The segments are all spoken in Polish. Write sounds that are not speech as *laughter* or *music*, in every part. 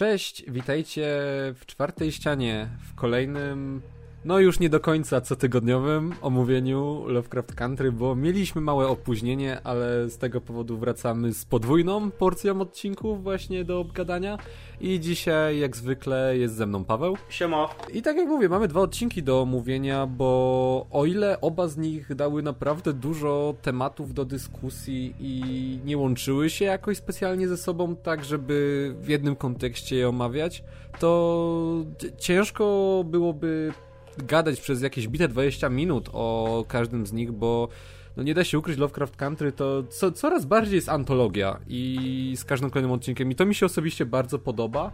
Cześć, witajcie w czwartej ścianie, w kolejnym, no już nie do końca cotygodniowym omówieniu Lovecraft Country, bo mieliśmy małe opóźnienie, ale z tego powodu wracamy z podwójną porcją odcinków właśnie do obgadania. I dzisiaj, jak zwykle, jest ze mną Paweł. Siema. I tak jak mówię, mamy dwa odcinki do omówienia, bo o ile oba z nich dały naprawdę dużo tematów do dyskusji i nie łączyły się jakoś specjalnie ze sobą, tak żeby w jednym kontekście je omawiać, to ciężko byłoby gadać przez jakieś bite 20 minut o każdym z nich, bo no nie da się ukryć, Lovecraft Country to co, coraz bardziej jest antologia i z każdym kolejnym odcinkiem i to mi się osobiście bardzo podoba.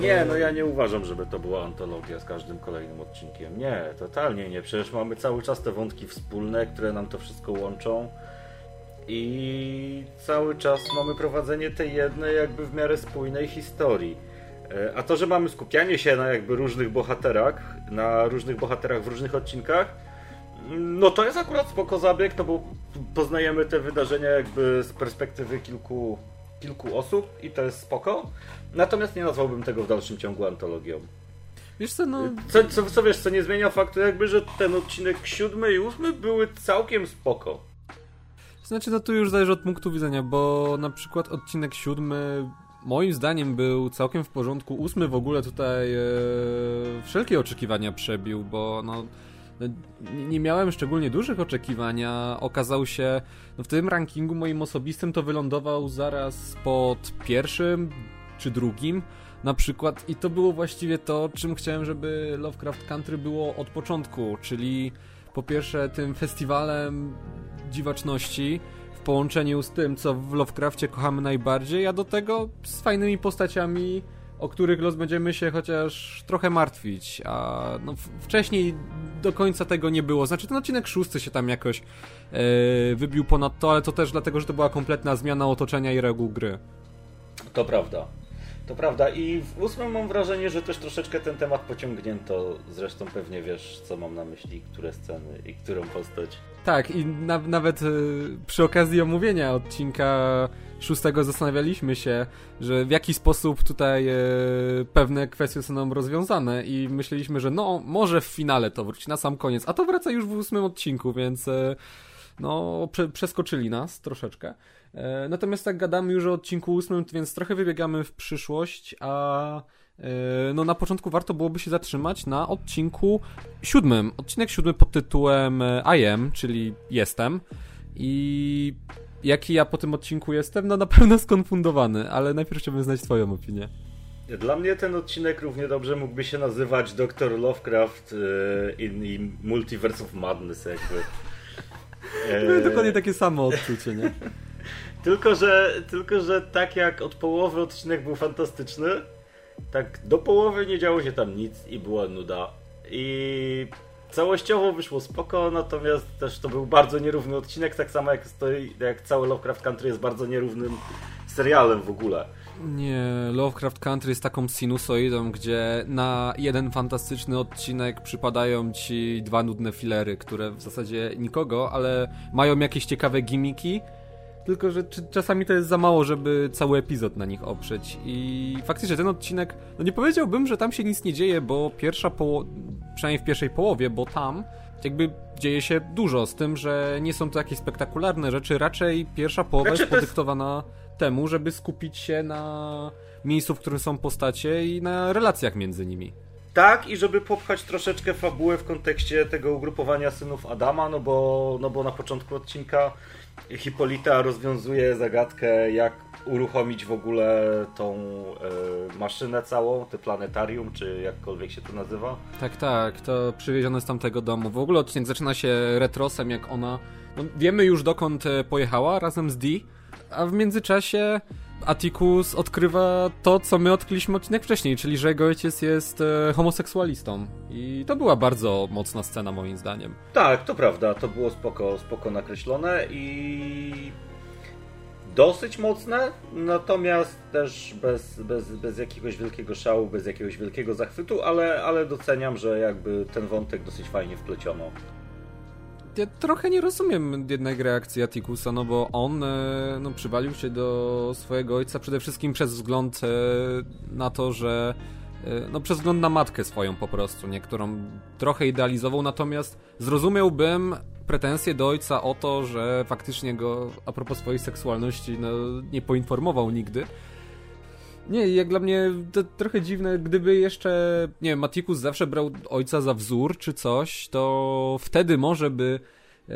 Nie, no ja nie uważam, żeby to była antologia z każdym kolejnym odcinkiem. Nie, totalnie nie. Przecież mamy cały czas te wątki wspólne, które nam to wszystko łączą. I cały czas mamy prowadzenie tej jednej, jakby w miarę spójnej historii. E, a to, że mamy skupianie się na jakby różnych bohaterach, na różnych bohaterach w różnych odcinkach, no to jest akurat spoko zabieg, no bo poznajemy te wydarzenia jakby z perspektywy kilku, kilku osób i to jest spoko. Natomiast nie nazwałbym tego w dalszym ciągu antologią. Wiesz co, no... Co, co, co wiesz, co nie zmienia faktu jakby, że ten odcinek siódmy i ósmy były całkiem spoko. Znaczy, no to już zależy od punktu widzenia, bo na przykład odcinek siódmy moim zdaniem był całkiem w porządku. Ósmy w ogóle tutaj e, wszelkie oczekiwania przebił, bo no no, nie miałem szczególnie dużych oczekiwań, okazał się, no w tym rankingu moim osobistym to wylądował zaraz pod pierwszym czy drugim na przykład i to było właściwie to, czym chciałem, żeby Lovecraft Country było od początku, czyli po pierwsze tym festiwalem dziwaczności połączeniu z tym, co w Lovecraftie kochamy najbardziej, a do tego z fajnymi postaciami o których los będziemy się chociaż trochę martwić, a no, wcześniej do końca tego nie było. Znaczy ten odcinek szósty się tam jakoś yy, wybił ponad to, ale to też dlatego, że to była kompletna zmiana otoczenia i reguł gry. To prawda. To prawda i w ósmym mam wrażenie, że też troszeczkę ten temat pociągnięto. Zresztą pewnie wiesz, co mam na myśli, które sceny i którą postać. Tak, i na, nawet y, przy okazji omówienia odcinka szóstego zastanawialiśmy się, że w jaki sposób tutaj e, pewne kwestie są nam rozwiązane i myśleliśmy, że no, może w finale to wróci na sam koniec, a to wraca już w ósmym odcinku, więc e, no, prze, przeskoczyli nas troszeczkę. E, natomiast tak gadamy już o odcinku ósmym, więc trochę wybiegamy w przyszłość, a no na początku warto byłoby się zatrzymać na odcinku siódmym. Odcinek siódmy pod tytułem I am, czyli jestem. I jaki ja po tym odcinku jestem? No na pewno skonfundowany, ale najpierw chciałbym znać twoją opinię. Dla mnie ten odcinek równie dobrze mógłby się nazywać Dr. Lovecraft in, in Multiverse of Madness jakby. *laughs* No, dokładnie takie samo odczucie, nie? *laughs* tylko, że, tylko, że tak jak od połowy odcinek był fantastyczny, tak do połowy nie działo się tam nic i była nuda. I całościowo wyszło spoko, natomiast też to był bardzo nierówny odcinek, tak samo jak, stoi, jak cały Lovecraft Country jest bardzo nierównym serialem w ogóle. Nie, Lovecraft Country jest taką sinusoidą, gdzie na jeden fantastyczny odcinek przypadają ci dwa nudne filery, które w zasadzie nikogo, ale mają jakieś ciekawe gimiki, tylko że czasami to jest za mało, żeby cały epizod na nich oprzeć. I faktycznie ten odcinek, no nie powiedziałbym, że tam się nic nie dzieje, bo pierwsza połowa, przynajmniej w pierwszej połowie, bo tam jakby dzieje się dużo, z tym, że nie są to jakieś spektakularne rzeczy, raczej pierwsza połowa znaczy, jest podyktowana jest... temu, żeby skupić się na miejscu, w którym są postacie i na relacjach między nimi. Tak, i żeby popchać troszeczkę fabułę w kontekście tego ugrupowania synów Adama, no bo, no bo na początku odcinka Hipolita rozwiązuje zagadkę, jak uruchomić w ogóle tą e, maszynę całą, te planetarium, czy jakkolwiek się to nazywa. Tak, tak, to przywiezione z tamtego domu. W ogóle odcinek zaczyna się retrosem, jak ona... No, wiemy już dokąd e, pojechała razem z Dee, a w międzyczasie Atticus odkrywa to, co my odkryliśmy odcinek wcześniej, czyli że jego ojciec jest e, homoseksualistą. I to była bardzo mocna scena, moim zdaniem. Tak, to prawda, to było spoko, spoko nakreślone i dosyć mocne, natomiast też bez, bez, bez jakiegoś wielkiego szału, bez jakiegoś wielkiego zachwytu, ale, ale doceniam, że jakby ten wątek dosyć fajnie wpleciono. Ja trochę nie rozumiem jednak reakcji Atikusa, no bo on e, no, przywalił się do swojego ojca przede wszystkim przez wzgląd e, na to, że e, no przez wzgląd na matkę swoją po prostu, niektórą trochę idealizował, natomiast zrozumiałbym pretensje do ojca o to, że faktycznie go a propos swojej seksualności no, nie poinformował nigdy. Nie, jak dla mnie to trochę dziwne, gdyby jeszcze, nie wiem, Matikus zawsze brał ojca za wzór czy coś, to wtedy może by e,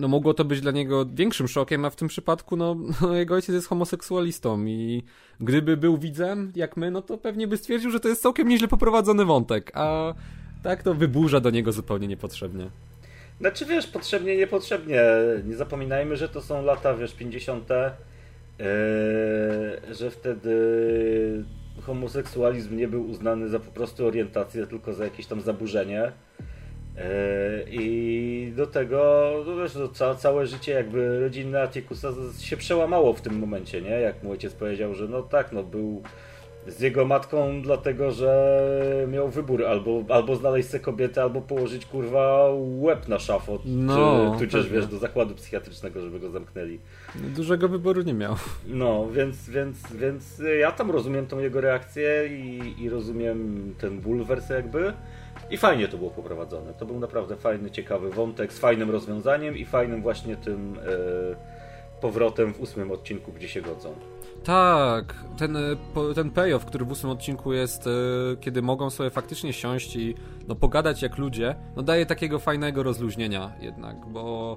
no mogło to być dla niego większym szokiem, a w tym przypadku no, *laughs* no, jego ojciec jest homoseksualistą i gdyby był widzem, jak my, no to pewnie by stwierdził, że to jest całkiem nieźle poprowadzony wątek, a tak to wyburza do niego zupełnie niepotrzebnie. Znaczy wiesz, potrzebnie, niepotrzebnie. Nie zapominajmy, że to są lata, wiesz, 50. Yy, że wtedy homoseksualizm nie był uznany za po prostu orientację, tylko za jakieś tam zaburzenie. Yy, I do tego no wiesz, no, całe życie jakby rodzinne Atikusa się przełamało w tym momencie, nie? Jak mój ojciec powiedział, że no tak, no był z jego matką, dlatego że miał wybór albo, albo znaleźć sobie kobietę, albo położyć kurwa łeb na szafot, no, czy tudzież wiesz, do zakładu psychiatrycznego, żeby go zamknęli. Dużego wyboru nie miał. No, więc, więc, więc ja tam rozumiem tą jego reakcję i, i rozumiem ten bulwers jakby. I fajnie to było poprowadzone. To był naprawdę fajny, ciekawy wątek z fajnym rozwiązaniem i fajnym właśnie tym e, powrotem w ósmym odcinku, gdzie się godzą. Tak, ten, e, ten payoff, który w ósmym odcinku jest, e, kiedy mogą sobie faktycznie siąść i no, pogadać jak ludzie, no daje takiego fajnego rozluźnienia jednak, bo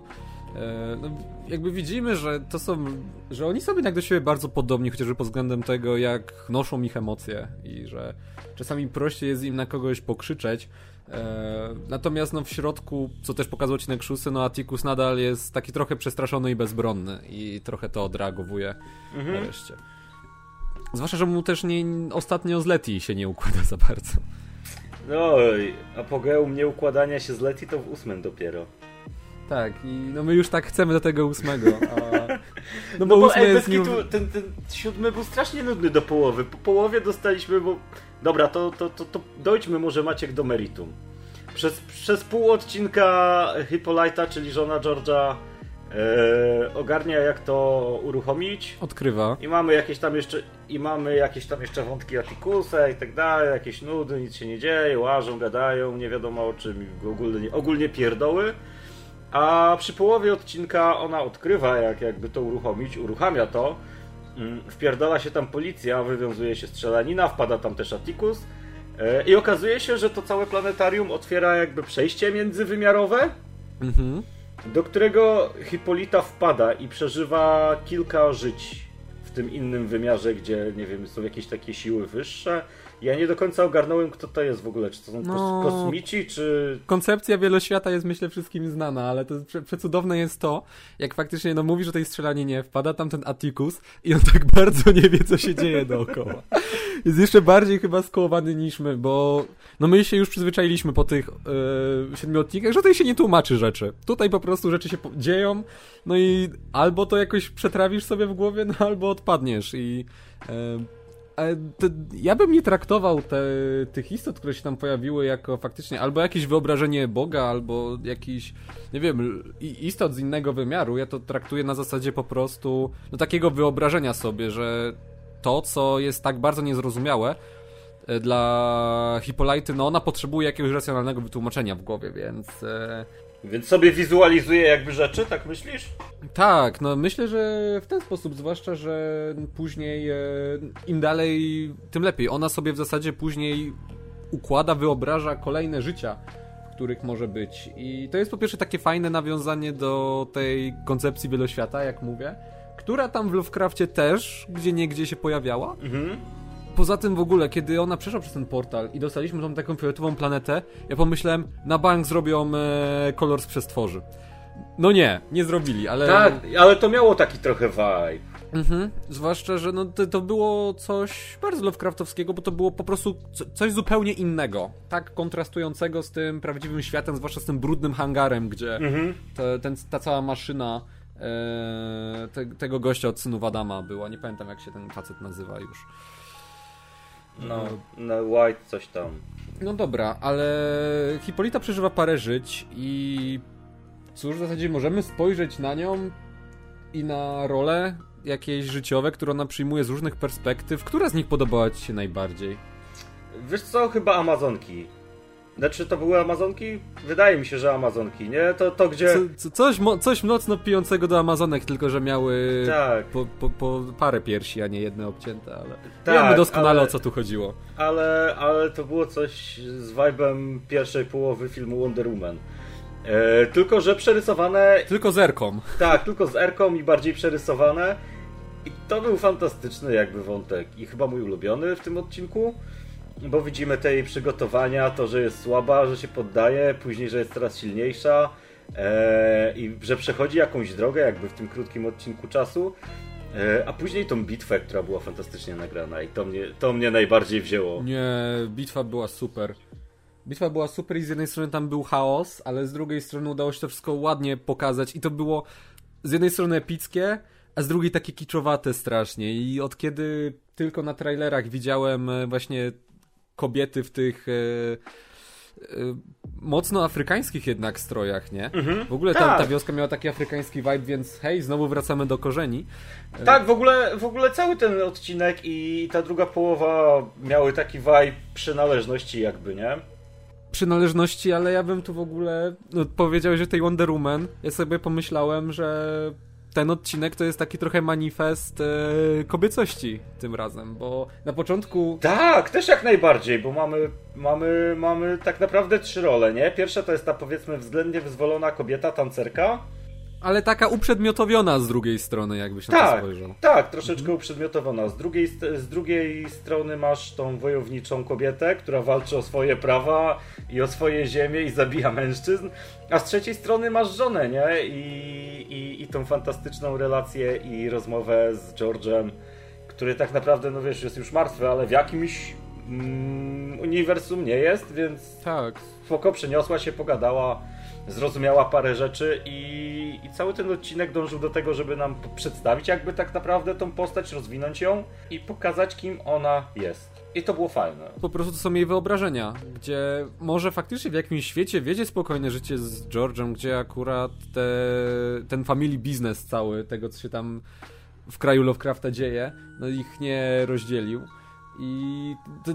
no, jakby widzimy, że to są, że oni są jednak do siebie bardzo podobni, chociażby pod względem tego, jak noszą ich emocje i że czasami prościej jest im na kogoś pokrzyczeć, E, natomiast no w środku, co też pokazał ci Nexusy, no Atticus nadal jest taki trochę przestraszony i bezbronny i trochę to odreagowuje mhm. nareszcie. Zwłaszcza, że mu też nie, ostatnio z Leti się nie układa za bardzo. No, apogeum nieukładania się z Leti to w ósmym dopiero. Tak, i no my już tak chcemy do tego ósmego. A... *laughs* No bo, no bo ósmy jest... Kitu, ten, ten siódmy był strasznie nudny do połowy. Po połowie dostaliśmy, bo... Dobra, to, to, to, to dojdźmy może Maciek do meritum. Przez, przez pół odcinka Hippolyta, czyli żona George'a e, ogarnia jak to uruchomić. Odkrywa. I mamy jakieś tam jeszcze i mamy jakieś tam jeszcze wątki Atikusa i tak dalej, jakieś nudy, nic się nie dzieje, łażą, gadają, nie wiadomo o czym, ogólnie, ogólnie pierdoły. A przy połowie odcinka ona odkrywa, jak jakby to uruchomić, uruchamia to. Mm, wpierdala się tam policja, wywiązuje się strzelanina, wpada tam też Atticus. E, I okazuje się, że to całe planetarium otwiera jakby przejście międzywymiarowe, mhm. do którego Hipolita wpada i przeżywa kilka żyć w tym innym wymiarze, gdzie, nie wiem, są jakieś takie siły wyższe ja nie do końca ogarnąłem, kto to jest w ogóle. Czy to są no, kosmici, czy... Koncepcja wieloświata jest, myślę, wszystkim znana, ale to prze, przecudowne jest to, jak faktycznie, no mówisz o tej strzelaninie, wpada tam ten Atticus i on tak *laughs* bardzo nie wie, co się dzieje dookoła. Jest jeszcze bardziej chyba skołowany niż my, bo no my się już przyzwyczailiśmy po tych yy, siedmiotnikach, że tutaj się nie tłumaczy rzeczy. Tutaj po prostu rzeczy się dzieją, no i albo to jakoś przetrawisz sobie w głowie, no albo odpadniesz i... Yy, ja bym nie traktował te, tych istot, które się tam pojawiły, jako faktycznie albo jakieś wyobrażenie Boga, albo jakiś, nie wiem, istot z innego wymiaru. Ja to traktuję na zasadzie po prostu no, takiego wyobrażenia sobie, że to, co jest tak bardzo niezrozumiałe, e, dla Hipolity, no ona potrzebuje jakiegoś racjonalnego wytłumaczenia w głowie, więc e, więc sobie wizualizuje jakby rzeczy, tak myślisz? Tak, no myślę, że w ten sposób, zwłaszcza, że później e, im dalej, tym lepiej. Ona sobie w zasadzie później układa, wyobraża kolejne życia, w których może być. I to jest po pierwsze takie fajne nawiązanie do tej koncepcji wieloświata, jak mówię, która tam w Lovecraftie też gdzie niegdzie się pojawiała. Mhm. Poza tym w ogóle, kiedy ona przeszła przez ten portal i dostaliśmy tą taką fioletową planetę, ja pomyślałem, na bank zrobią e, kolor z przestworzy. No nie, nie zrobili, ale... Tak, ale to miało taki trochę vibe. Mhm, zwłaszcza, że no, to, to, było coś bardzo Lovecraftowskiego, bo to było po prostu coś zupełnie innego. Tak kontrastującego z tym prawdziwym światem, zwłaszcza z tym brudnym hangarem, gdzie mhm. te, ten, ta cała maszyna e, te, tego gościa od synów Adama była. Nie pamiętam, jak się ten facet nazywa już. No, no White coś tam. No dobra, ale Hipolita przeżywa parę żyć i cóż, w zasadzie możemy spojrzeć na nią i na role jakieś życiowe, które ona przyjmuje z różnych perspektyw. Która z nich podobała Ci się najbardziej? Wiesz co, chyba Amazonki. Znaczy, to były Amazonki? Wydaje mi się, że Amazonki, nie? To, to gdzie... Co, co, coś, coś mocno pijącego do Amazonek, tylko że miały Tak. po, po, po parę piersi, a nie jedne obcięte, ale Tak, wiemy doskonale ale- o co tu chodziło. ale, ale to było coś z vibem pierwszej połowy filmu Wonder Woman. E, tylko, że przerysowane, Tylko zerką. tak, tylko z erką i bardziej przerysowane. I to był fantastyczny jakby wątek i chyba mój ulubiony w tym odcinku, bo widzimy te jej przygotowania, to, że jest słaba, że się poddaje, później, że jest coraz silniejsza e, i że przechodzi jakąś drogę jakby w tym krótkim odcinku czasu. E, a później tą bitwę, która była fantastycznie nagrana i to mnie, to mnie najbardziej wzięło. Nie, bitwa była super. Bitwa była super i z jednej strony tam był chaos, ale z drugiej strony udało się to wszystko ładnie pokazać i to było z jednej strony epickie, a z drugiej takie kiczowate strasznie i od kiedy tylko na trailerach widziałem e, właśnie kobiety w tych e, e, mocno afrykańskich jednak strojach, nie? W ogóle ta, tak. ta wioska miała taki afrykański vibe, więc hej, znowu wracamy do korzeni. Tak, w ogóle, w ogóle cały ten odcinek i ta druga połowa miały taki vibe przynależności jakby, nie? przynależności, ale ja bym tu w ogóle no, powiedział, że tej Wonder Woman, ja sobie pomyślałem, że ten odcinek to jest taki trochę manifest e, kobiecości tym razem, bo na początku Tak, też jak najbardziej, bo mamy, mamy, mamy tak naprawdę trzy role, nie? Pierwsza to jest ta powiedzmy względnie wyzwolona kobieta, tancerka. Ale taka uprzedmiotowiona z drugiej strony, jakbyś na to Tak, spojrzał. tak, troszeczkę uprzedmiotowana. Z drugiej, z drugiej strony masz tą wojowniczą kobietę, która walczy o swoje prawa i o swoje ziemię i zabija mężczyzn, a z trzeciej strony masz żonę, nie? I, i, i tą fantastyczną relację i rozmowę z George'em, który tak naprawdę, no wiesz, jest już martwy, ale w jakimś mm, uniwersum nie jest, więc Tak. spoko, przeniosła się, pogadała, zrozumiała parę rzeczy i, i cały ten odcinek dążył do tego, żeby nam przedstawić jakby tak naprawdę tą postać, rozwinąć ją i pokazać kim ona jest. I to było fajne. Po prostu to są jej wyobrażenia, gdzie może faktycznie w jakimś świecie wiedzie spokojne życie z George'em, gdzie akurat te, ten family business cały, tego co się tam w kraju Lovecrafta dzieje, no ich nie rozdzielił. I to,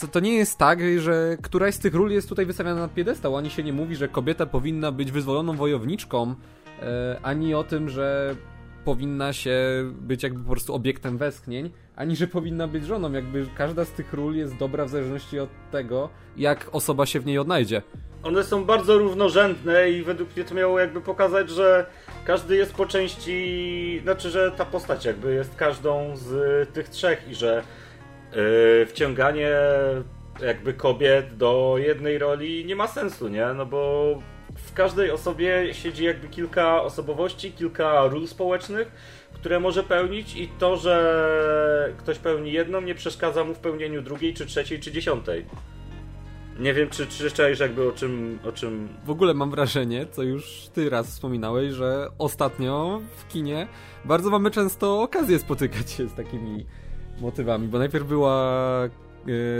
to, to nie jest tak, że któraś z tych ról jest tutaj wystawiana na piedestał. Ani się nie mówi, że kobieta powinna być wyzwoloną wojowniczką, e, ani o tym, że powinna się być jakby po prostu obiektem westchnień, ani że powinna być żoną. Jakby każda z tych ról jest dobra w zależności od tego, jak osoba się w niej odnajdzie. One są bardzo równorzędne i według mnie to miało jakby pokazać, że każdy jest po części, znaczy, że ta postać jakby jest każdą z tych trzech i że yy, wciąganie jakby kobiet do jednej roli nie ma sensu, nie? No bo w każdej osobie siedzi jakby kilka osobowości, kilka ról społecznych, które może pełnić i to, że ktoś pełni jedną nie przeszkadza mu w pełnieniu drugiej, czy trzeciej, czy dziesiątej. Nie wiem, czy, czy jakby o czym, o czym... W ogóle mam wrażenie, co już ty raz wspominałeś, że ostatnio w kinie bardzo mamy często okazję spotykać się z takimi motywami, bo najpierw była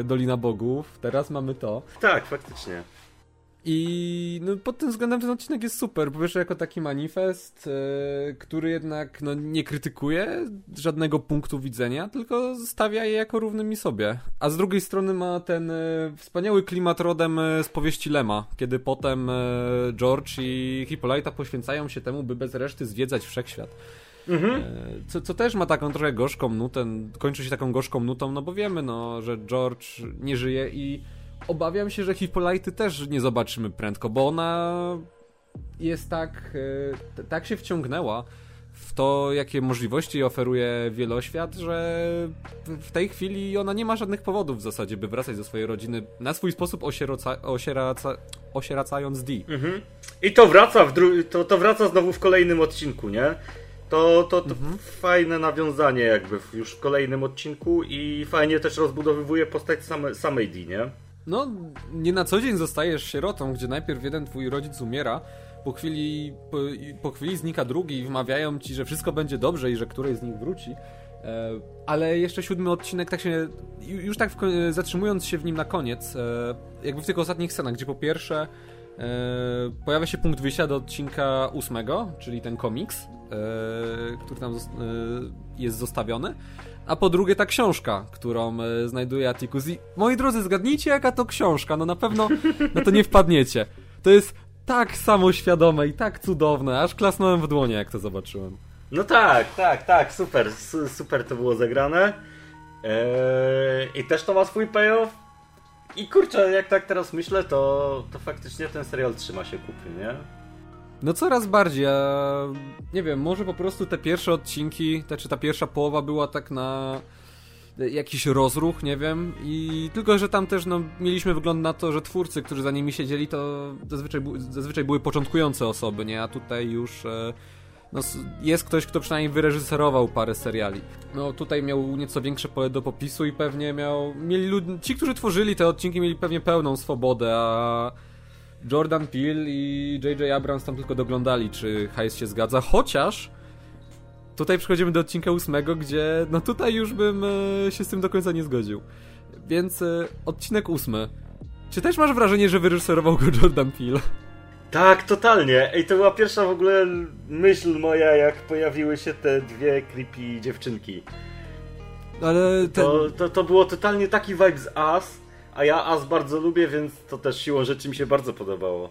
e, Dolina Bogów, teraz mamy to. Tak, faktycznie. I no, pod tym względem ten odcinek jest super. Po pierwsze, jako taki manifest, e, który jednak no, nie krytykuje żadnego punktu widzenia, tylko stawia je jako równymi sobie. A z drugiej strony ma ten e, wspaniały klimat rodem z powieści Lema, kiedy potem George i Hippolyta poświęcają się temu, by bez reszty zwiedzać wszechświat. Mhm. E, Co, co też ma taką trochę gorzką nutę, kończy się taką gorzką nutą, no bo wiemy, no, że George nie żyje i obawiam się, że Hippolyty też nie zobaczymy prędko, bo ona jest tak, e, tak się wciągnęła w to, jakie możliwości oferuje wieloświat, że w- tej chwili ona nie ma żadnych powodów w zasadzie, by wracać do swojej rodziny na swój sposób osieroca, osieraca, osieracając Dee. Mhm. I to wraca, w dru- to, to wraca znowu w kolejnym odcinku, nie? To, to, to fajne nawiązanie jakby w, już w kolejnym odcinku i fajnie też rozbudowywuje postać same, samej nie? No, nie na co dzień zostajesz sierotą, gdzie najpierw jeden twój rodzic umiera, po chwili, po, po chwili znika drugi i wmawiają ci, że wszystko będzie dobrze i że któryś z nich wróci. E, ale jeszcze siódmy odcinek, tak się, ju- już tak w, ko- zatrzymując się w nim na koniec, e, jakby w tych ostatnich scenach, gdzie po pierwsze e, pojawia się punkt wyjścia do odcinka ósmego, czyli ten komiks, e, który tam e, jest zostawiony. A po drugie ta książka, którą e, znajduje Atticus. I moi drodzy, zgadnijcie jaka to książka. No na pewno *laughs* na to nie wpadniecie. To jest tak samoświadome i tak cudowne, aż klasnąłem w dłonie, jak to zobaczyłem. No tak, tak, tak, super, su- super to było zagrane. Eee, I też to ma swój payoff. I kurczę, jak tak teraz myślę, to, to faktycznie ten serial trzyma się kupy, nie? No coraz bardziej, a nie wiem, może po prostu te pierwsze odcinki, te, czy ta pierwsza połowa była tak na jakiś rozruch, nie wiem, i tylko, że tam też no, mieliśmy wygląd na to, że twórcy, którzy za nimi siedzieli, to zazwyczaj, zazwyczaj były początkujące osoby, nie, a tutaj już e, no, jest ktoś, kto przynajmniej wyreżyserował parę seriali. No tutaj miał nieco większe pole do popisu i pewnie miał, mieli lud... ci, którzy tworzyli te odcinki mieli pewnie pełną swobodę, a Jordan Peele i J.J. Abrams tam tylko doglądali, czy hajs się zgadza, chociaż tutaj przechodzimy do odcinka ósmego, gdzie no tutaj już bym e, się z tym do końca nie zgodził. Więc e, odcinek ósmy. Czy też masz wrażenie, że wyreżyserował go Jordan Peele? Tak, totalnie. Ej, to była pierwsza w ogóle myśl moja, jak pojawiły się te dwie creepy dziewczynki. Ale ten... To, to, to było totalnie taki vibe z As, a ja As bardzo lubię, więc to też siłą rzeczy mi się bardzo podobało.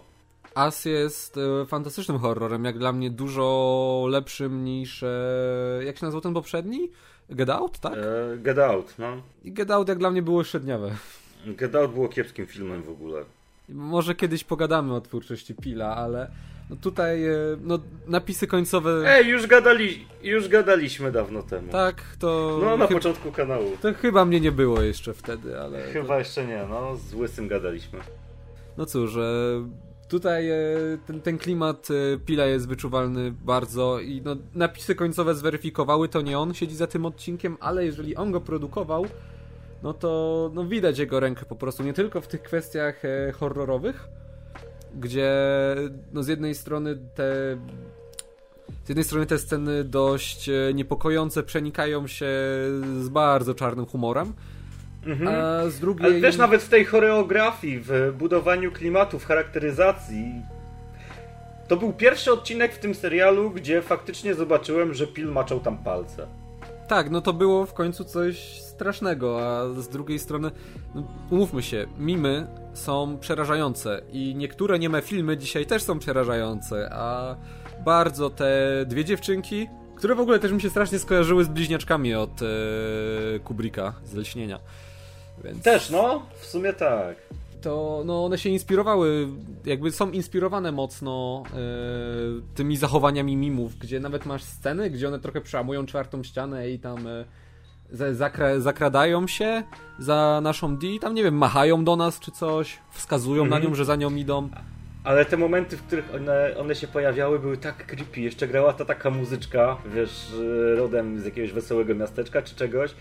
As jest e, fantastycznym horrorem, jak dla mnie dużo lepszym niż... E, jak się nazywał ten poprzedni? Get Out, tak? E, Get Out, no. I Get Out jak dla mnie było średniawe. Get Out było kiepskim filmem w ogóle. Może kiedyś pogadamy o twórczości Pila, ale no tutaj e, no, napisy końcowe. Ej, już, gadali, już gadaliśmy dawno temu. Tak, to. No, na chy- początku kanału. To chyba mnie nie było jeszcze wtedy, ale. Chyba jeszcze nie, no, z Łysym gadaliśmy. No cóż, e, tutaj e, ten, ten klimat Pila jest wyczuwalny bardzo i no, napisy końcowe zweryfikowały, to nie on siedzi za tym odcinkiem, ale jeżeli on go produkował, no to no, widać jego rękę po prostu, nie tylko w tych kwestiach horrorowych, gdzie no, z jednej strony te z jednej strony te sceny dość e, niepokojące przenikają się z bardzo czarnym humorem, Mhm. a z drugiej... Ale też nawet w tej choreografii, w budowaniu klimatu, w charakteryzacji. To był pierwszy odcinek w tym serialu, gdzie faktycznie zobaczyłem, że Pil maczał tam palce. Tak, no to było w końcu coś strasznego, a z drugiej strony, no, umówmy się, mimy są przerażające i niektóre nieme filmy dzisiaj też są przerażające, a bardzo te dwie dziewczynki, które w ogóle też mi się strasznie skojarzyły z bliźniaczkami od e, z Lśnienia. Więc Też, no, w sumie tak. To no one się inspirowały, jakby są inspirowane mocno e, tymi zachowaniami mimów, gdzie nawet masz sceny, gdzie one trochę przełamują czwartą ścianę i tam e, za- zakra zakradają się za naszą D i tam, nie wiem, machają do nas czy coś, wskazują na Mhm. nią, że za nią idą. Ale te momenty, w których one, one się pojawiały, były tak creepy. Jeszcze grała ta taka muzyczka, wiesz, rodem z jakiegoś wesołego miasteczka czy czegoś.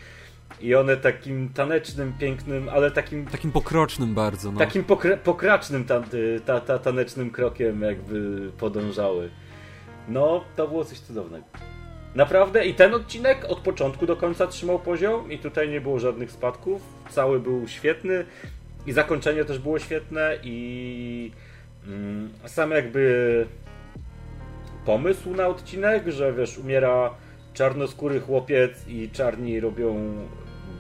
I one takim tanecznym, pięknym, ale takim Takim pokrocznym bardzo, no. Takim pokra- pokracznym tam, y, ta, ta, tanecznym krokiem jakby podążały. No, to było coś cudownego. Naprawdę i ten odcinek od początku do końca trzymał poziom i tutaj nie było żadnych spadków. Cały był świetny i zakończenie też było świetne i mm, sam jakby pomysł na odcinek, że wiesz, umiera czarnoskóry chłopiec i czarni robią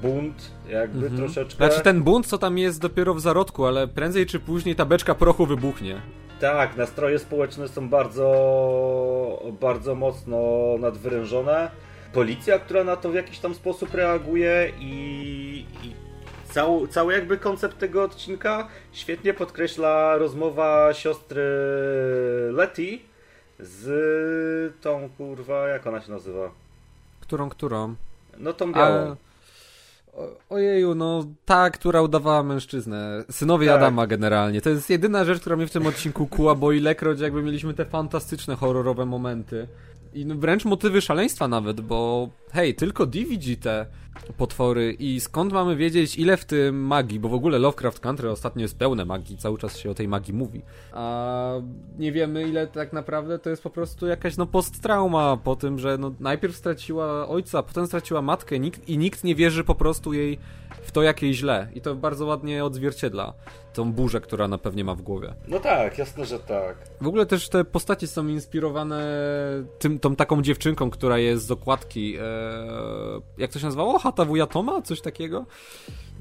bunt jakby Mhm. troszeczkę. Znaczy ten bunt, co tam jest dopiero w zarodku, ale prędzej czy później ta beczka prochu wybuchnie. Tak, nastroje społeczne są bardzo, bardzo mocno nadwyrężone. Policja, która na to w jakiś tam sposób reaguje i, i cały, cały jakby koncept tego odcinka świetnie podkreśla rozmowa siostry Letty z tą kurwa, jak ona się nazywa? Którą, którą? No tą A, białą. o- ojeju, no ta, która udawała mężczyznę. Synowie Tak. Adama generalnie. To jest jedyna rzecz, która mnie w tym odcinku kuła, bo ilekroć jakby mieliśmy te fantastyczne horrorowe momenty. I no wręcz motywy szaleństwa nawet, bo hej, tylko D widzi te. Potwory i skąd mamy wiedzieć, ile w tym magii, bo w ogóle Lovecraft Country ostatnio jest pełne magii, cały czas się o tej magii mówi, a nie wiemy, ile tak naprawdę to jest po prostu jakaś no posttrauma po tym, że no, najpierw straciła ojca, potem straciła matkę nikt, i nikt nie wierzy po prostu jej w to, jak jej źle. I to bardzo ładnie odzwierciedla tą burzę, która na pewnie ma w głowie. No tak, jasne, że tak. W ogóle też te postacie są inspirowane tym, tą taką dziewczynką, która jest z okładki. E, jak to się nazywało? Hata wuja Toma? Coś takiego?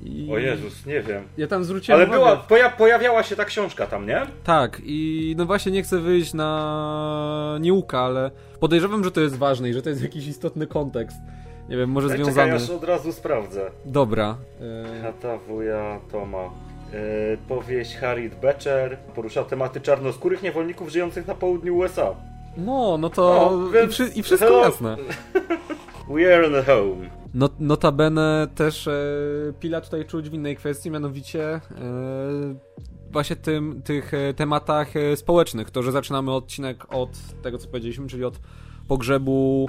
I... O Jezus, nie wiem. Ja tam zwróciłem Ale była, poja pojawiała się ta książka tam, nie? Tak, i no właśnie nie chcę wyjść na niuka, ale podejrzewam, że to jest ważne i że to jest jakiś istotny kontekst. Nie wiem, może związany. Czekaj, aż od razu sprawdzę. Dobra. E... Hata wuja Toma. E, powieść Harriet Beecher porusza tematy czarnoskórych niewolników żyjących na południu USA. No, no to i, i, wszystko Hello. jasne. *laughs* We are in home. Not, notabene też e, Pila tutaj czuć w innej kwestii, mianowicie e, właśnie tym, tych e, tematach e, społecznych. To, że zaczynamy odcinek od tego, co powiedzieliśmy, czyli od pogrzebu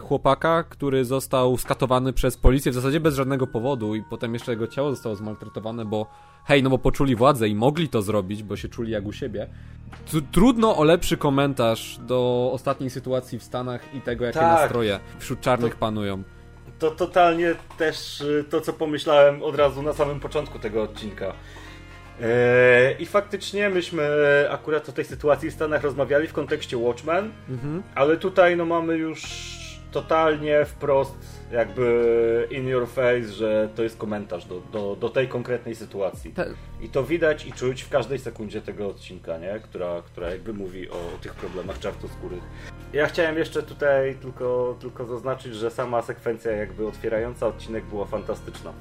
chłopaka, który został skatowany przez policję w zasadzie bez żadnego powodu i potem jeszcze jego ciało zostało zmaltretowane, bo hej, no bo poczuli władzę i mogli to zrobić, bo się czuli jak u siebie. Trudno o lepszy komentarz do ostatniej sytuacji w Stanach i tego, jakie tak. nastroje wśród czarnych to, panują. To totalnie też y, to, co pomyślałem od razu na samym początku tego odcinka. I faktycznie myśmy akurat o tej sytuacji w Stanach rozmawiali w kontekście Watchmen, mhm. ale tutaj no mamy już totalnie wprost jakby in your face, że to jest komentarz do, do, do tej konkretnej sytuacji. Te... I to widać i czuć w każdej sekundzie tego odcinka, nie? Która, która jakby mówi o tych problemach czarnoskórych. Ja chciałem jeszcze tutaj tylko, tylko zaznaczyć, że sama sekwencja jakby otwierająca odcinek była fantastyczna.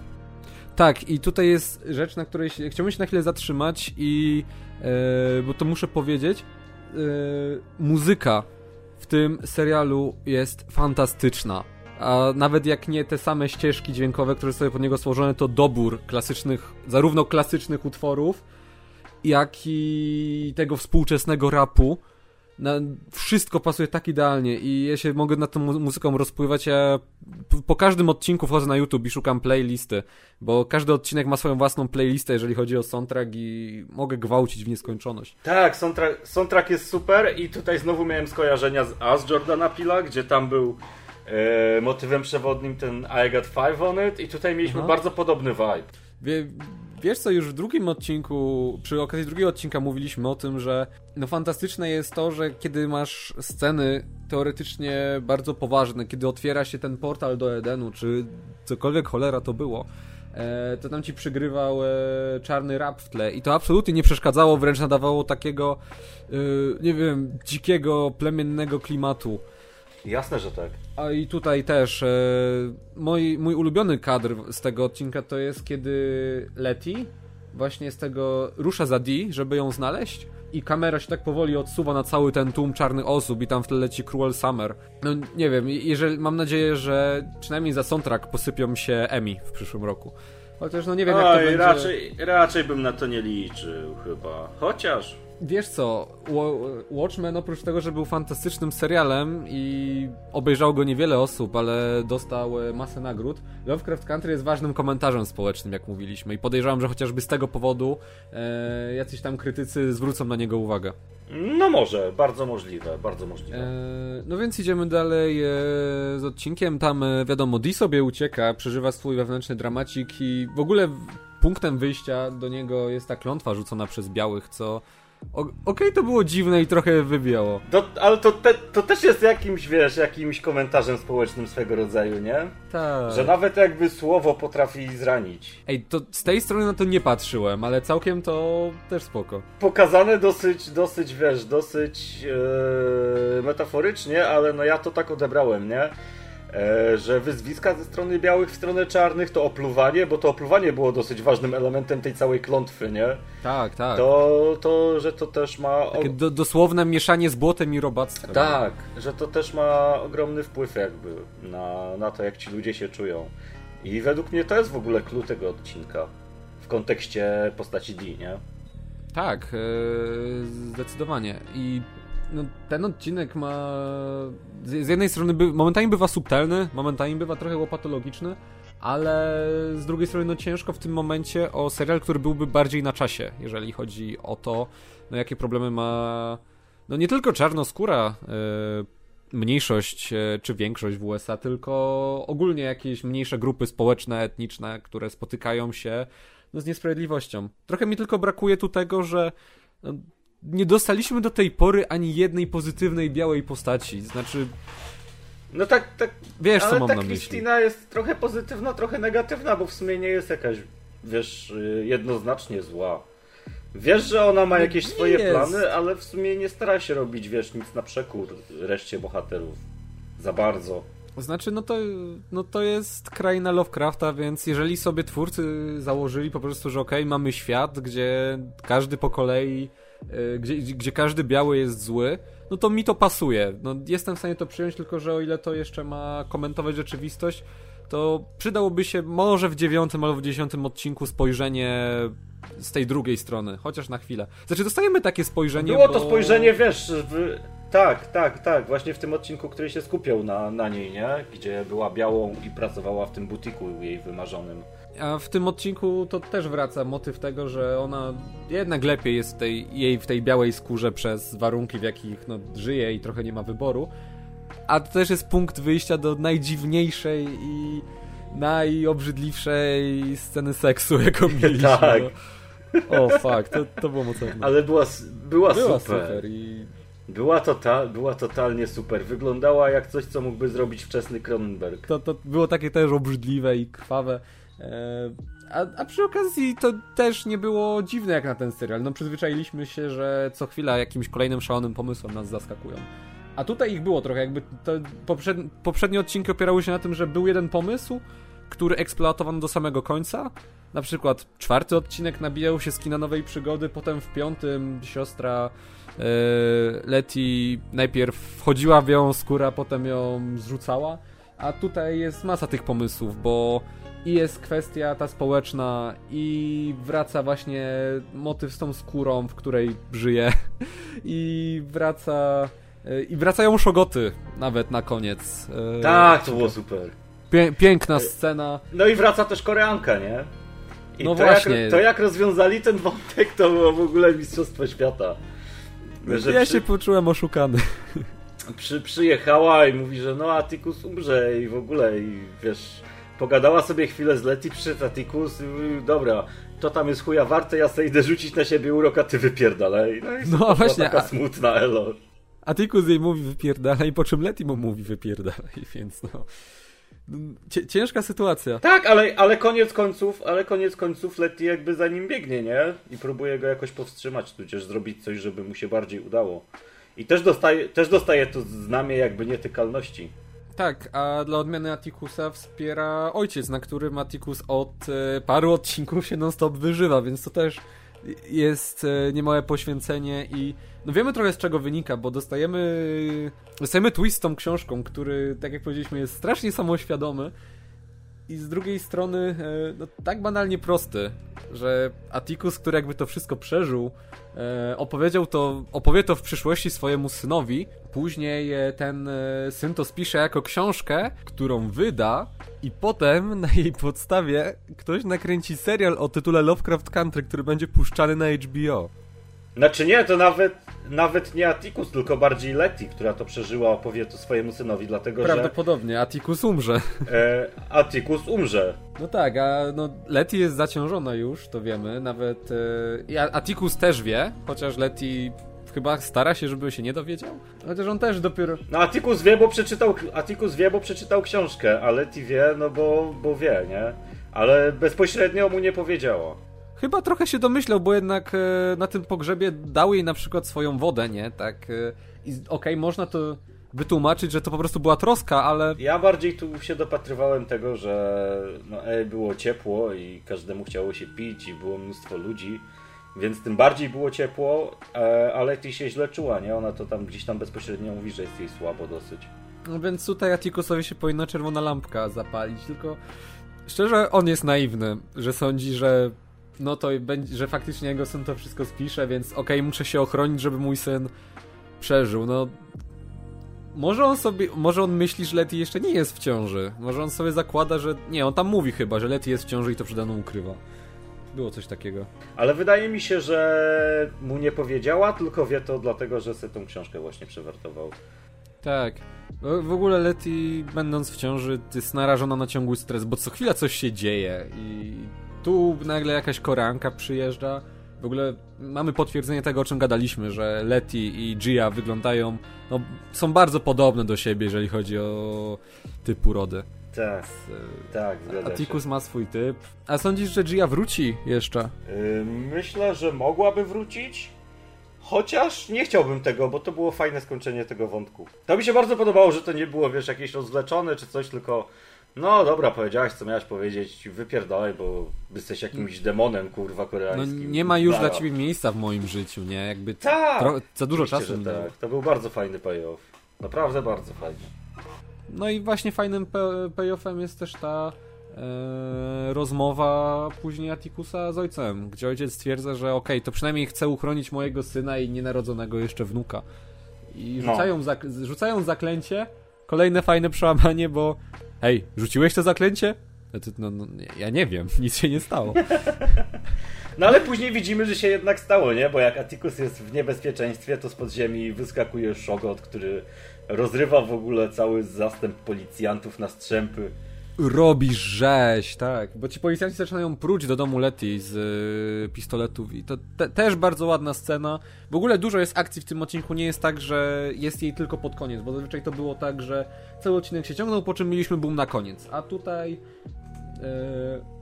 Tak, i tutaj jest rzecz, na której się, chciałbym się na chwilę zatrzymać i e, bo to muszę powiedzieć, e, muzyka w tym serialu jest fantastyczna. A nawet jak nie te same ścieżki dźwiękowe, które są pod niego stworzone, to dobór klasycznych, zarówno klasycznych utworów, jak i tego współczesnego rapu na, wszystko pasuje tak idealnie i ja się mogę nad tą muzyką rozpływać. Ja po każdym odcinku wchodzę na YouTube i szukam playlisty, bo każdy odcinek ma swoją własną playlistę, jeżeli chodzi o soundtrack i mogę gwałcić w nieskończoność. Tak, soundtrack, soundtrack jest super i tutaj znowu miałem skojarzenia z As Jordana Pila, gdzie tam był e, motywem przewodnim ten I Got Five on It i tutaj mieliśmy Aha. bardzo podobny vibe. Wie, Wiesz co, już w drugim odcinku, przy okazji drugiego odcinka mówiliśmy o tym, że no fantastyczne jest to, że kiedy masz sceny teoretycznie bardzo poważne, kiedy otwiera się ten portal do Edenu, czy cokolwiek cholera to było, e, to tam ci przygrywał e, czarny rap w tle i to absolutnie nie przeszkadzało, wręcz nadawało takiego, e, nie wiem, dzikiego, plemiennego klimatu. Jasne, że tak. A i tutaj też e, mój, mój ulubiony kadr z tego odcinka to jest kiedy Leti właśnie z tego rusza za D, żeby ją znaleźć i kamera się tak powoli odsuwa na cały ten tłum czarnych osób i tam w tle leci Cruel Summer. No nie wiem, jeżeli mam nadzieję, że przynajmniej za soundtrack posypią się Emmy w przyszłym roku. Chociaż no nie wiem Oj, jak to będzie... raczej, raczej bym na to nie liczył chyba. Chociaż wiesz co, Watchmen oprócz tego, że był fantastycznym serialem i obejrzało go niewiele osób, ale dostał e, masę nagród, Lovecraft Country jest ważnym komentarzem społecznym, jak mówiliśmy i podejrzewam, że chociażby z tego powodu e, jacyś tam krytycy zwrócą na niego uwagę. No może, bardzo możliwe, bardzo możliwe. E, no więc idziemy dalej e, z odcinkiem, tam e, wiadomo, Dee sobie ucieka, przeżywa swój wewnętrzny dramacik i w ogóle punktem wyjścia do niego jest ta klątwa rzucona przez białych, co Okej, okay, to było dziwne i trochę wybiało. To, ale to, te, to też jest jakimś, wiesz, jakimś komentarzem społecznym swego rodzaju, nie? Tak. Że nawet jakby słowo potrafi zranić. Ej, to z tej strony na to nie patrzyłem, ale całkiem to też spoko. Pokazane dosyć, dosyć, wiesz, dosyć yy, metaforycznie, ale no ja to tak odebrałem, nie? E, że wyzwiska ze strony białych w stronę czarnych to opluwanie, bo to opluwanie było dosyć ważnym elementem tej całej klątwy, nie? Tak, tak. To, to że to też ma... Takie do, dosłowne mieszanie z błotem i robactwem. Tak, że to też ma ogromny wpływ jakby na, na to, jak ci ludzie się czują. I według mnie to jest w ogóle clue tego odcinka w kontekście postaci D, nie? Tak, yy, zdecydowanie. I no, ten odcinek ma. Z, jednej strony by, momentami bywa subtelny, momentami bywa trochę łopatologiczny, ale z drugiej strony no ciężko w tym momencie o serial, który byłby bardziej na czasie, jeżeli chodzi o to, no jakie problemy ma no nie tylko czarnoskóra y, mniejszość y, czy większość w USA, tylko ogólnie jakieś mniejsze grupy społeczne, etniczne, które spotykają się no, z niesprawiedliwością. Trochę mi tylko brakuje tu tego, że no, nie dostaliśmy do tej pory ani jednej pozytywnej białej postaci. Znaczy, no tak, tak. Wiesz, ale co mam ta na myśli. Kristina jest trochę pozytywna, trochę negatywna, bo w sumie nie jest jakaś, wiesz, y, jednoznacznie zła. Wiesz, że ona ma jakieś Nie swoje jest. plany, ale w sumie nie stara się robić, wiesz, nic na przekór reszcie bohaterów. Za bardzo. Znaczy, no to, no to jest kraina Lovecrafta, więc jeżeli sobie twórcy założyli po prostu, że okej, mamy świat, gdzie każdy po kolei, gdzie, gdzie każdy biały jest zły, no to mi to pasuje. No, jestem w stanie to przyjąć, tylko że o ile to jeszcze ma komentować rzeczywistość, to przydałoby się może w dziewiątym albo w dziesiątym odcinku spojrzenie z tej drugiej strony, chociaż na chwilę. Znaczy, dostajemy takie spojrzenie, Było bo... to spojrzenie, wiesz, w... tak, tak, tak, właśnie w tym odcinku, który się skupiał na, na niej, nie? Gdzie była białą i pracowała w tym butiku jej wymarzonym. A w tym odcinku to też wraca motyw tego, że ona jednak lepiej jest w tej, jej w tej białej skórze przez warunki, w jakich no, żyje i trochę nie ma wyboru. A to też jest punkt wyjścia do najdziwniejszej i najobrzydliwszej sceny seksu, *laughs* jaką mieliśmy. Tak. No. O, fuck, to, to było mocne. Ale była, była, Była super. super i Była, total, była totalnie super. Wyglądała jak coś, co mógłby zrobić wczesny Cronenberg. to, to było takie też obrzydliwe i krwawe. E, A, a przy okazji to też nie było dziwne jak na ten serial. No przyzwyczailiśmy się, że co chwila jakimś kolejnym szalonym pomysłem nas zaskakują. A tutaj ich było trochę, jakby poprzed, poprzednie odcinki opierały się na tym, że był jeden pomysł, który eksploatowano do samego końca. Na przykład czwarty odcinek nabijał się z kina nowej przygody, potem w piątym siostra e, Leti najpierw wchodziła w ją skóra, potem ją zrzucała. A tutaj jest masa tych pomysłów, bo i jest kwestia ta społeczna, i wraca właśnie motyw z tą skórą, w której żyje, *laughs* i wraca. I wracają szogoty nawet na koniec. E, Tak, to było super. Pię piękna scena. No i wraca też Koreanka, nie? I No to, właśnie. Jak, to jak rozwiązali ten wątek, to było w ogóle Mistrzostwo Świata. Że ja przy, się poczułem oszukany. przy, przyjechała i mówi, że no Atikus umrze i w ogóle i wiesz, pogadała sobie chwilę z Leti, przyszedł Atikus i dobra, to tam jest chuja warte, ja sobie idę rzucić na siebie urok, a ty wypierdalaj. No i No właśnie, taka a- smutna elo. Atikus jej mówi wypierdalaj, po czym Leti mu mówi wypierdalaj, *laughs* więc no... Ciężka sytuacja. Tak, ale, ale koniec końców, ale koniec końców Letty jakby za nim biegnie, nie? I próbuje go jakoś powstrzymać, tudzież zrobić coś, żeby mu się bardziej udało. I też dostaje, też dostaje to znamię jakby nietykalności. Tak, a dla odmiany Atikusa wspiera ojciec, na którym Atikus od e, paru odcinków się non-stop wyżywa, więc to też jest e, niemałe poświęcenie i no wiemy trochę z czego wynika, bo dostajemy dostajemy twist z tą książką, który, tak jak powiedzieliśmy, jest strasznie samoświadomy i z drugiej strony e, no, tak banalnie prosty, że Atticus, który jakby to wszystko przeżył, e, opowiedział to, opowie to w przyszłości swojemu synowi. Później e, ten syn to spisze jako książkę, którą wyda i potem na jej podstawie ktoś nakręci serial o tytule Lovecraft Country, który będzie puszczany na HBO. Znaczy nie, to nawet, nawet nie Atticus, tylko bardziej Letty, która to przeżyła, opowie to swojemu synowi, dlatego że Prawdopodobnie Atticus umrze. e, Atticus umrze. No tak, a no Letty jest zaciążona już, to wiemy, nawet e, Atticus też wie, chociaż Letty chyba stara się, żeby się nie dowiedział. Chociaż on też dopiero... No Atticus wie, bo przeczytał, Atticus wie, bo przeczytał książkę, a Letty wie, no bo, bo wie, nie? Ale bezpośrednio mu nie powiedziała. Chyba trochę się domyślał, bo jednak e, na tym pogrzebie dał jej na przykład swoją wodę, nie? Tak. E, I okej, można to wytłumaczyć, że to po prostu była troska, ale Ja bardziej tu się dopatrywałem tego, że no, e, było ciepło i każdemu chciało się pić i było mnóstwo ludzi, więc tym bardziej było ciepło, e, ale ty się źle czuła, nie? Ona to tam gdzieś tam bezpośrednio mówi, że jest jej słabo dosyć. No więc tutaj Atikusowi się powinna czerwona lampka zapalić, tylko szczerze on jest naiwny, że sądzi, że no to będzie, że faktycznie jego syn to wszystko spisze, więc okej, muszę się ochronić, żeby mój syn przeżył, no może on sobie, może on myśli, że Letty jeszcze nie jest w ciąży. Może on sobie zakłada, że nie, on tam mówi chyba, że Letty jest w ciąży i to przede mną ukrywa. Było coś takiego. Ale wydaje mi się, że mu nie powiedziała, tylko wie to dlatego, że sobie tą książkę właśnie przewertował. Tak. W ogóle Letty, będąc w ciąży, jest narażona na ciągły stres, bo co chwila coś się dzieje i tu nagle jakaś koranka przyjeżdża. W ogóle mamy potwierdzenie tego, o czym gadaliśmy, że Letty i Gia wyglądają, no, są bardzo podobne do siebie, jeżeli chodzi o typ urody. Tak, tak, zgadza Atticus ma swój typ. A sądzisz, że Gia wróci jeszcze? Yy, myślę, że mogłaby wrócić. Chociaż nie chciałbym tego, bo to było fajne skończenie tego wątku. To mi się bardzo podobało, że to nie było, wiesz, jakieś rozwleczone czy coś, tylko no dobra, powiedziałaś co miałaś powiedzieć, wypierdalaj, bo jesteś jakimś demonem, kurwa, koreańskim. No nie ma już dla ciebie miejsca w moim życiu, nie? Jakby tak, za dużo czasu tak. To był bardzo fajny payoff. Naprawdę bardzo fajny. No i właśnie fajnym payoffem jest też ta e, rozmowa później Atikusa z ojcem, gdzie ojciec stwierdza, że okej, okay, to przynajmniej chce uchronić mojego syna i nienarodzonego jeszcze wnuka. I no. rzucają, no. zak rzucają zaklęcie, kolejne fajne przełamanie, bo hej, rzuciłeś to zaklęcie? No, no, ja nie wiem, *laughs* nic się nie stało. No ale później widzimy, że się jednak stało, nie? Bo jak Atticus jest w niebezpieczeństwie, to z podziemi wyskakuje Szogot, który rozrywa w ogóle cały zastęp policjantów na strzępy. Robi rzeź, tak. Bo ci policjanci zaczynają pruć do domu Letty z y, pistoletów i to te, też bardzo ładna scena. W ogóle dużo jest akcji w tym odcinku, nie jest tak, że jest jej tylko pod koniec, bo zazwyczaj to było tak, że cały odcinek się ciągnął, po czym mieliśmy boom na koniec. A tutaj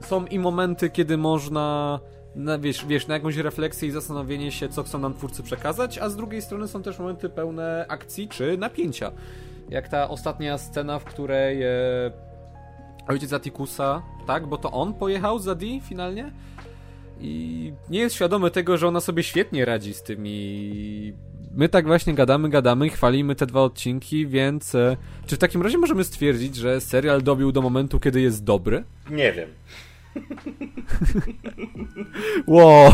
y, są i momenty, kiedy można na, wiesz, wiesz, na jakąś refleksję i zastanowienie się, co chcą nam twórcy przekazać, a z drugiej strony są też momenty pełne akcji czy napięcia. Jak ta ostatnia scena, w której e, ojciec Atikusa, tak, bo to on pojechał za Di finalnie i nie jest świadomy tego, że ona sobie świetnie radzi z tymi my tak właśnie gadamy, gadamy i chwalimy te dwa odcinki, więc e, czy w takim razie możemy stwierdzić, że serial dobił do momentu, kiedy jest dobry? Nie wiem. *laughs* wow.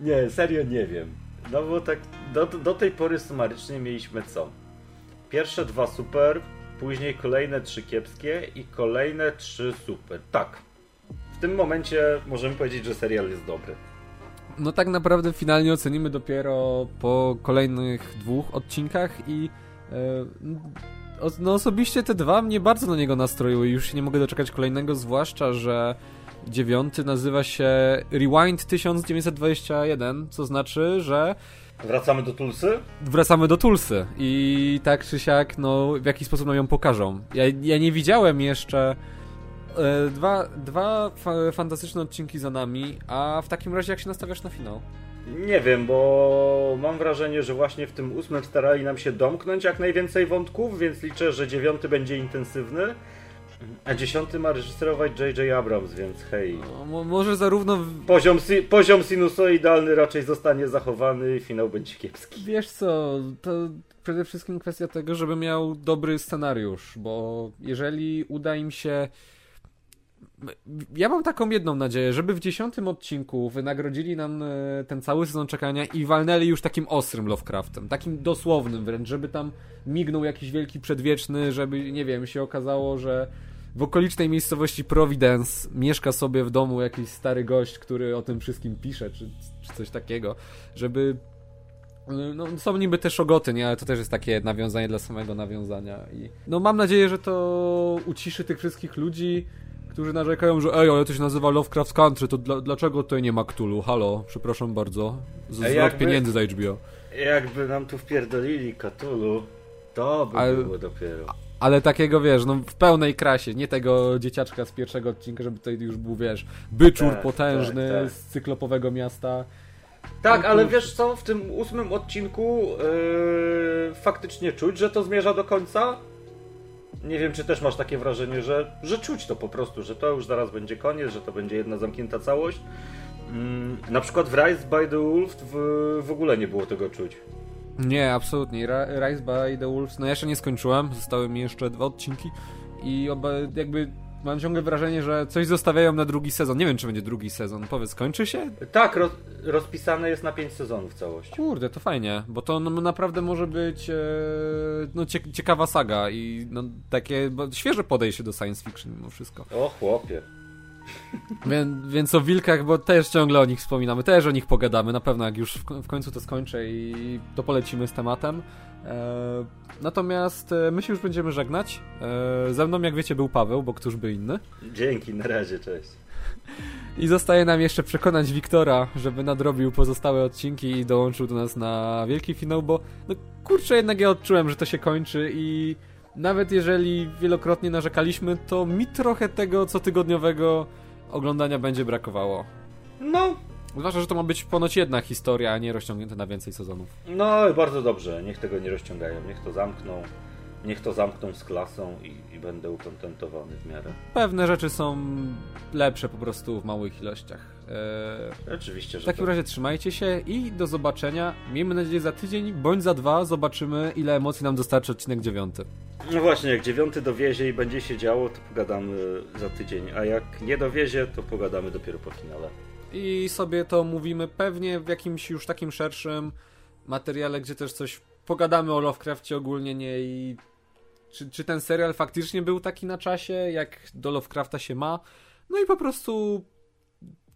Nie, serio nie wiem. No bo tak do, do tej pory sumarycznie mieliśmy co? Pierwsze dwa super, później kolejne trzy kiepskie i kolejne trzy super. Tak. W tym momencie możemy powiedzieć, że serial jest dobry. No tak naprawdę finalnie ocenimy dopiero po kolejnych dwóch odcinkach i e, no osobiście te dwa mnie bardzo na niego nastroiły już się nie mogę doczekać kolejnego, zwłaszcza, że dziewiąty nazywa się Rewind 1921, co znaczy, że Wracamy do Tulsy? Wracamy do Tulsy i tak czy siak, no w jaki sposób nam ją pokażą. Ja, ja nie widziałem jeszcze e, dwa, dwa fa fantastyczne odcinki za nami, a w takim razie jak się nastawiasz na finał? Nie wiem, bo mam wrażenie, że właśnie w tym ósmym starali nam się domknąć jak najwięcej wątków, więc liczę, że dziewiąty będzie intensywny. A dziesiąty ma reżyserować J.J. Abrams, więc hej. No, może zarówno. Poziom, si poziom sinusoidalny raczej zostanie zachowany i finał będzie kiepski. Wiesz co, to przede wszystkim kwestia tego, żeby miał dobry scenariusz, bo jeżeli uda im się ja mam taką jedną nadzieję, żeby w dziesiątym odcinku wynagrodzili nam e, ten cały sezon czekania i walnęli już takim ostrym Lovecraftem, takim dosłownym wręcz, żeby tam mignął jakiś wielki przedwieczny, żeby, nie wiem, się okazało, że w okolicznej miejscowości Providence mieszka sobie w domu jakiś stary gość, który o tym wszystkim pisze, czy, czy coś takiego, żeby no, są niby te szogoty, nie? Ale to też jest takie nawiązanie dla samego nawiązania. I no mam nadzieję, że to uciszy tych wszystkich ludzi, którzy narzekają, że ej, ale to się nazywa Lovecraft Country, to dla, dlaczego tutaj nie ma Cthulhu? Halo, przepraszam bardzo. Zwrot jakby, pieniędzy za HBO. Jakby nam tu wpierdolili Cthulhu, to by ale, było dopiero. Ale takiego, wiesz, no w pełnej krasie, nie tego dzieciaczka z pierwszego odcinka, żeby tutaj już był, wiesz, byczur tak, potężny tak, tak. z cyklopowego miasta. Tak, no ale wiesz co, w tym ósmym odcinku yy, faktycznie czuć, że to zmierza do końca, nie wiem, czy też masz takie wrażenie, że, że czuć to po prostu, że to już zaraz będzie koniec, że to będzie jedna zamknięta całość. Mm, na przykład w Rise by the Wolf w, w ogóle nie było tego czuć. Nie, absolutnie. Rise by the Wolves, no ja jeszcze nie skończyłem, zostały mi jeszcze dwa odcinki i oba, jakby mam ciągle wrażenie, że coś zostawiają na drugi sezon. Nie wiem, czy będzie drugi sezon. Powiedz, kończy się? Tak, roz, rozpisane jest na 5 sezonów całość. Kurde, to fajnie, bo to no, naprawdę może być e, no, ciekawa saga i no, takie świeże podejście do science fiction mimo wszystko. O chłopie. Więc, więc o wilkach, bo też ciągle o nich wspominamy, też o nich pogadamy. Na pewno jak już w, końcu to skończę i to polecimy z tematem. E, natomiast e, my się już będziemy żegnać. E, ze mną, jak wiecie, był Paweł, bo któż by inny. Dzięki, na razie, cześć. I zostaje nam jeszcze przekonać Wiktora, żeby nadrobił pozostałe odcinki i dołączył do nas na wielki finał, bo no kurczę, jednak ja odczułem, że to się kończy i nawet jeżeli wielokrotnie narzekaliśmy, to mi trochę tego cotygodniowego oglądania będzie brakowało. No. Zwłaszcza, że to ma być ponoć jedna historia, a nie rozciągnięte na więcej sezonów. No i bardzo dobrze, niech tego nie rozciągają, niech to zamkną. Niech to zamkną z klasą i, i będę ukontentowany w miarę. Pewne rzeczy są lepsze po prostu w małych ilościach. Eee, Oczywiście, że W takim to... razie trzymajcie się i do zobaczenia. Miejmy nadzieję za tydzień bądź za dwa zobaczymy ile emocji nam dostarczy odcinek dziewiąty. No właśnie, jak dziewiąty dowiezie i będzie się działo, to pogadamy za tydzień, a jak nie dowiezie, to pogadamy dopiero po finale. I sobie to mówimy pewnie w jakimś już takim szerszym materiale, gdzie też coś pogadamy o Lovecraftie ogólnie nie i czy, czy ten serial faktycznie był taki na czasie, jak do Lovecrafta się ma. No i po prostu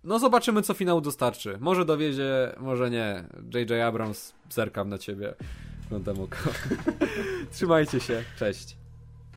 no zobaczymy, co finał dostarczy. Może dowiezie, może nie. J.J. Abrams, zerkam na ciebie. No oko. *laughs* Trzymajcie się. Cześć.